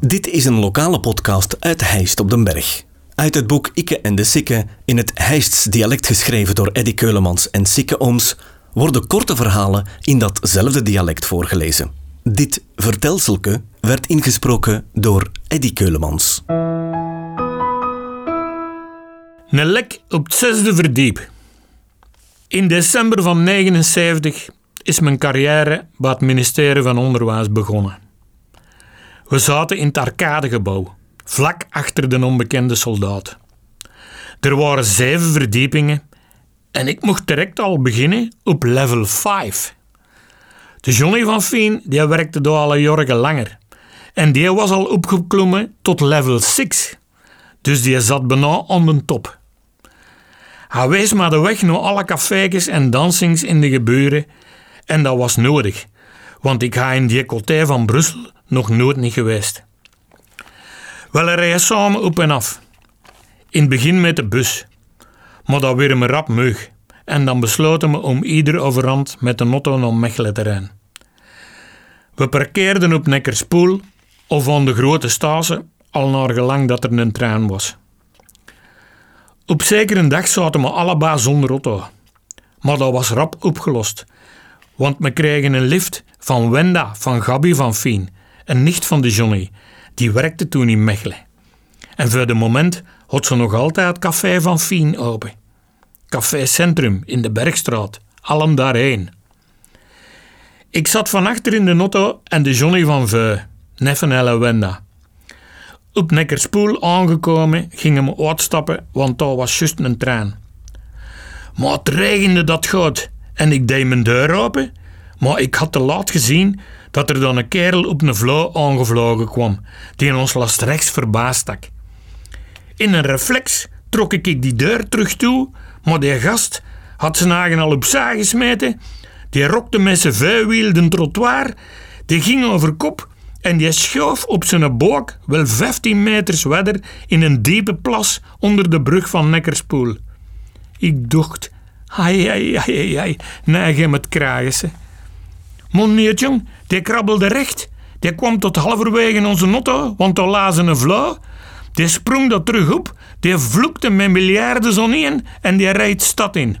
Dit is een lokale podcast uit Heist op den Berg. Uit het boek Ikke en de Sikke, in het Heists dialect geschreven door Eddy Keulemans en Sikke Ooms, worden korte verhalen in datzelfde dialect voorgelezen. Dit vertelselke werd ingesproken door Eddy Keulemans. Een lek op het zesde verdiep. In december van 79 is mijn carrière bij het ministerie van Onderwijs begonnen. We zaten in het arcadegebouw, vlak achter de onbekende soldaat. Er waren zeven verdiepingen en ik mocht direct al beginnen op level 5. De Johnny van Fien die werkte door alle jaren langer en die was al opgeklommen tot level 6. Dus die zat bijna aan de top. Hij wees maar de weg naar alle cafés en dansings in de geburen en dat was nodig, want ik ga in die van Brussel nog nooit niet geweest. We rijden samen op en af. In het begin met de bus, maar dat weer me rap meug. En dan besloten we om ieder overhand met de auto naar Mechelen te rijden. We parkeerden op Neckerspoel of aan de grote Stase, al naar gelang dat er een trein was. Op zekere dag zaten we allebei zonder auto. Maar dat was rap opgelost, want we kregen een lift van Wenda van Gabi van Fien, een nicht van de Johnny. Die werkte toen in Mechelen. En voor de moment had ze nog altijd het café van Fien open. Café Centrum in de Bergstraat, allen daarheen. Ik zat van achter in de auto en de Johnny van Veu, neffen en Wenda. Op Neckerspoel aangekomen gingen we uitstappen, want daar was juist een trein. Maar het regende dat goed en ik deed mijn deur open, maar ik had te laat gezien dat er dan een kerel op een vlauw aangevlogen kwam, die ons last rechts verbaasd stak. In een reflex trok ik die deur terug toe, maar die gast had zijn eigen al opzij gesmeten, die rokte met zijn vuilwiel de trottoir, die ging over kop en die schoof op zijn boog wel 15 meters verder in een diepe plas onder de brug van Neckerspoel. Ik dacht, ai, ai, ai, ai, neig hem het kragen. Mon jong, die krabbelde recht. Die kwam tot halverwege onze notto, want daar lazen een vlauw. Die sprong dat terug op, die vloekte met miljarden zon in en die rijdt stad in.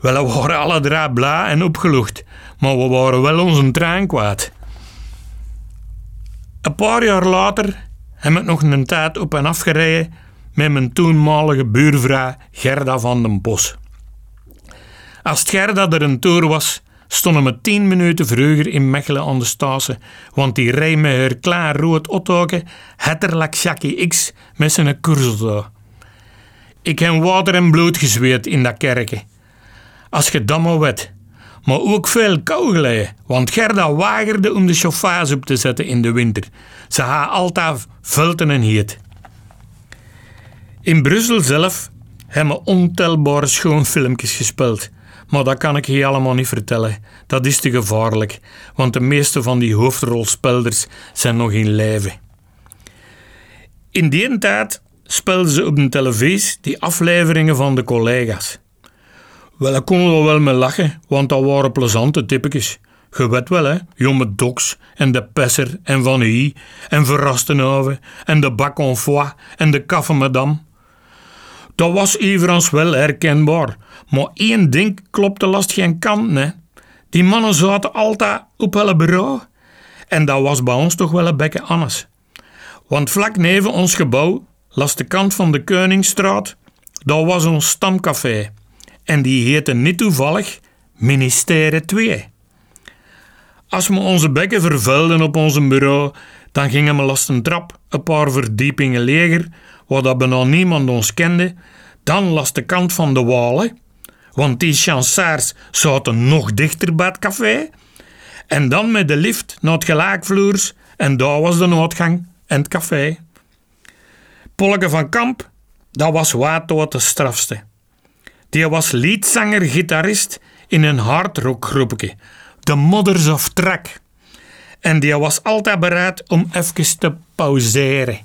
Wel, we waren alle drie blij en opgelucht, maar we waren wel onze trein kwijt. Een paar jaar later heb ik nog een tijd op en af gereden met mijn toenmalige buurvrouw Gerda van den Bos. Als Gerda er een tour was, stonden we tien minuten vroeger in Mechelen aan de Stase, want die reed met haar klaar rood autootje hetterlijk Jackie X met zijn kurzel. Ik heb water en bloed gezweet in dat kerkje. Als je dat maar. Maar ook veel kou geleden, want Gerda weigerde om de chauffage op te zetten in de winter. Ze had altijd vulten en heet. In Brussel zelf hebben we ontelbare schoonfilmpjes gespeeld. Maar dat kan ik je allemaal niet vertellen. Dat is te gevaarlijk, want de meeste van die hoofdrolspelers zijn nog in leven. In die tijd speelden ze op de televisie die afleveringen van de collega's. Wel, ik kon er wel mee lachen, want dat waren plezante typetjes. Je weet wel, hè? Jonge Doks en de Pesser en Van Hy en Verrastenhoven en de Bac en Foie en de Café. Dat was Iverans wel herkenbaar, maar één ding klopte last geen kant, hè. Die mannen zaten altijd op hun bureau. En dat was bij ons toch wel een bekke anders. Want vlak neven ons gebouw, langs de kant van de Koningsstraat, dat was ons stamcafé. En die heette niet toevallig Ministerie 2. Als we onze bekken vervuilden op onze bureau, dan gingen we last een trap een paar verdiepingen leger, waar dat bijna niemand ons kende, dan last de kant van de walen, want die chansaars zaten nog dichter bij het café, en dan met de lift naar het gelijkvloers, en daar was de noodgang en het café. Polke van Kamp, dat was wat de strafste. Die was liedzanger-gitarist in een hardrockgroepje, de Mothers of Track. En die was altijd bereid om even te pauzeren.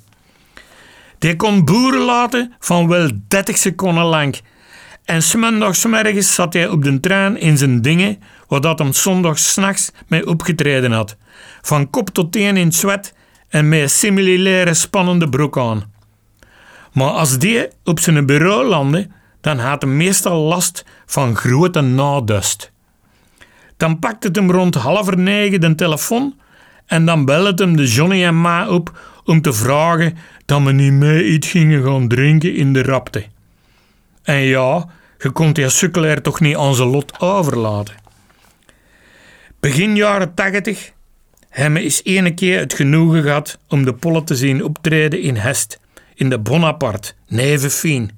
Die kon boeren laten van wel 30 seconden lang. En smiddagsmergens zat hij op de trein in zijn dingen, waar dat hem zondags s'nachts mee opgetreden had. Van kop tot teen in zwet en met een similaire spannende broek aan. Maar als die op zijn bureau landde, dan had hij meestal last van grote nadust. Dan pakte het hem rond half negen de telefoon en dan belde hem de Johnny en Ma op om te vragen dat we niet mee iets gingen gaan drinken in de rapte. En ja, je kon die sukkelaar toch niet aan zijn lot overlaten. Begin jaren tachtig hebben is ene keer het genoegen gehad om de pollen te zien optreden in Hest, in de Bonaparte, Nevenfien.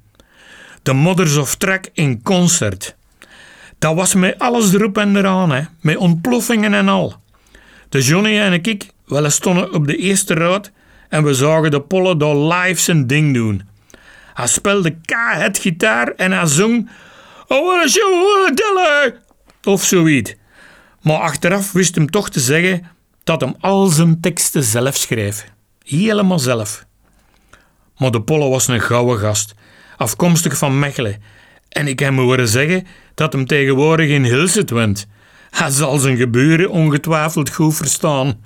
De Mothers of Track in concert. Dat was met alles erop en eraan, hè, met ontploffingen en al. De Johnny en ik wel stonden op de eerste raad en we zagen de pollen daar live zijn ding doen. Hij speelde K-het gitaar en hij zong Oh, show, of zoiets. Maar achteraf wist hem toch te zeggen dat hem al zijn teksten zelf schreef. Helemaal zelf. Maar de Polle was een gouden gast, afkomstig van Mechelen. En ik heb me horen zeggen dat hem tegenwoordig in Hilset went. Hij zal zijn gebeuren ongetwijfeld goed verstaan.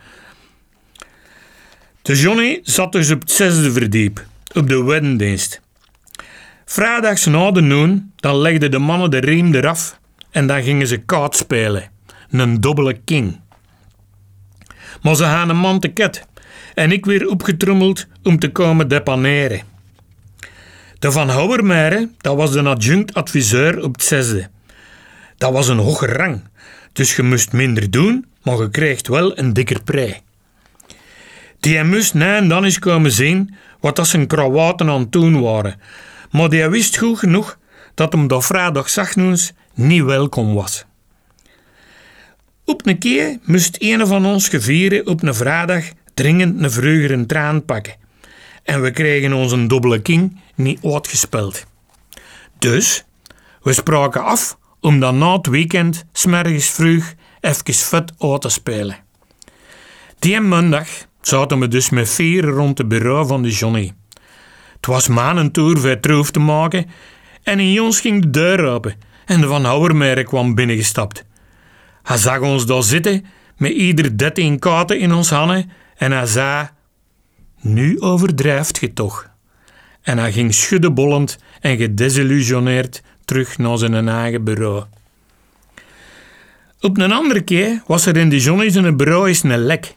De Johnny zat dus op het zesde verdiep, op de weddendienst. Vrijdags na de noon, dan legden de mannen de riem eraf en dan gingen ze kaart spelen. Een dubbele king. Maar ze hadden een man te ket en ik weer opgetrommeld om te komen depaneren. De Van Houwermeire, dat was de adjunct-adviseur op het zesde. Dat was een hoge rang, dus je moest minder doen, maar je kreeg wel een dikker prei. Die moest na dan eens komen zien wat dat zijn krawaten aan het doen waren, maar die wist goed genoeg dat hem dat vrijdag zachtnoens niet welkom was. Op een keer moest een van ons gevieren op een vrijdag dringend een vroegere traan pakken. En we kregen onze dubbele king niet uitgespeld. Dus, we spraken af om dan na het weekend smergens vroeg even vet uit te spelen. Die maandag zaten we dus met vier rond het bureau van de Johnny. Was mijn tour voor troef te maken en in ons ging de deur open en de Van Houwermeijer kwam binnengestapt. Hij zag ons daar zitten met ieder dertien kaarten in ons handen en hij zei: Nu overdrijft je toch. En hij ging schuddebollend en gedesillusioneerd terug naar zijn eigen bureau. Op een andere keer was er in de Johnny's een bureau eens een lek.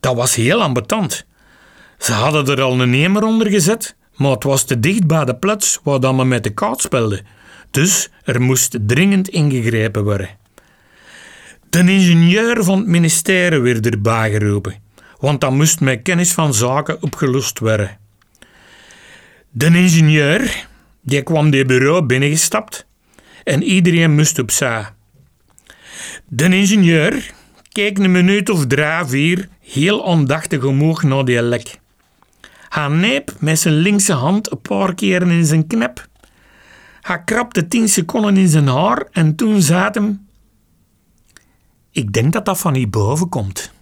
Dat was heel ambetant. Ze hadden er al een nemer onder gezet, maar het was te dicht bij de plaats waar dan men met de kaart speelde. Dus er moest dringend ingegrepen worden. De ingenieur van het ministerie werd erbij geroepen, want dat moest met kennis van zaken opgelost worden. De ingenieur die kwam dit bureau binnengestapt en iedereen moest op zij. De ingenieur keek een minuut of drie, vier heel aandachtig omhoog naar die lek. Hij neep met zijn linkse hand een paar keren in zijn knep. Hij krabde tien seconden in zijn haar en toen zei hem... Ik denk dat dat van hierboven komt.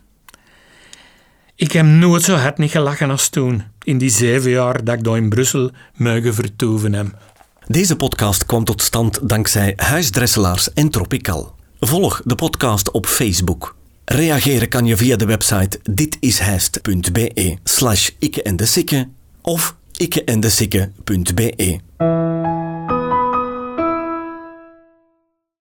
Ik heb nooit zo hard niet gelachen als toen, in die zeven jaar dat ik daar in Brussel mogen vertoeven heb. Deze podcast kwam tot stand dankzij Huisdresselaars en Tropical. Volg de podcast op Facebook. Reageren kan je via de website ditishijst.be slash ikke en de sikke of ikkeendesikke.be.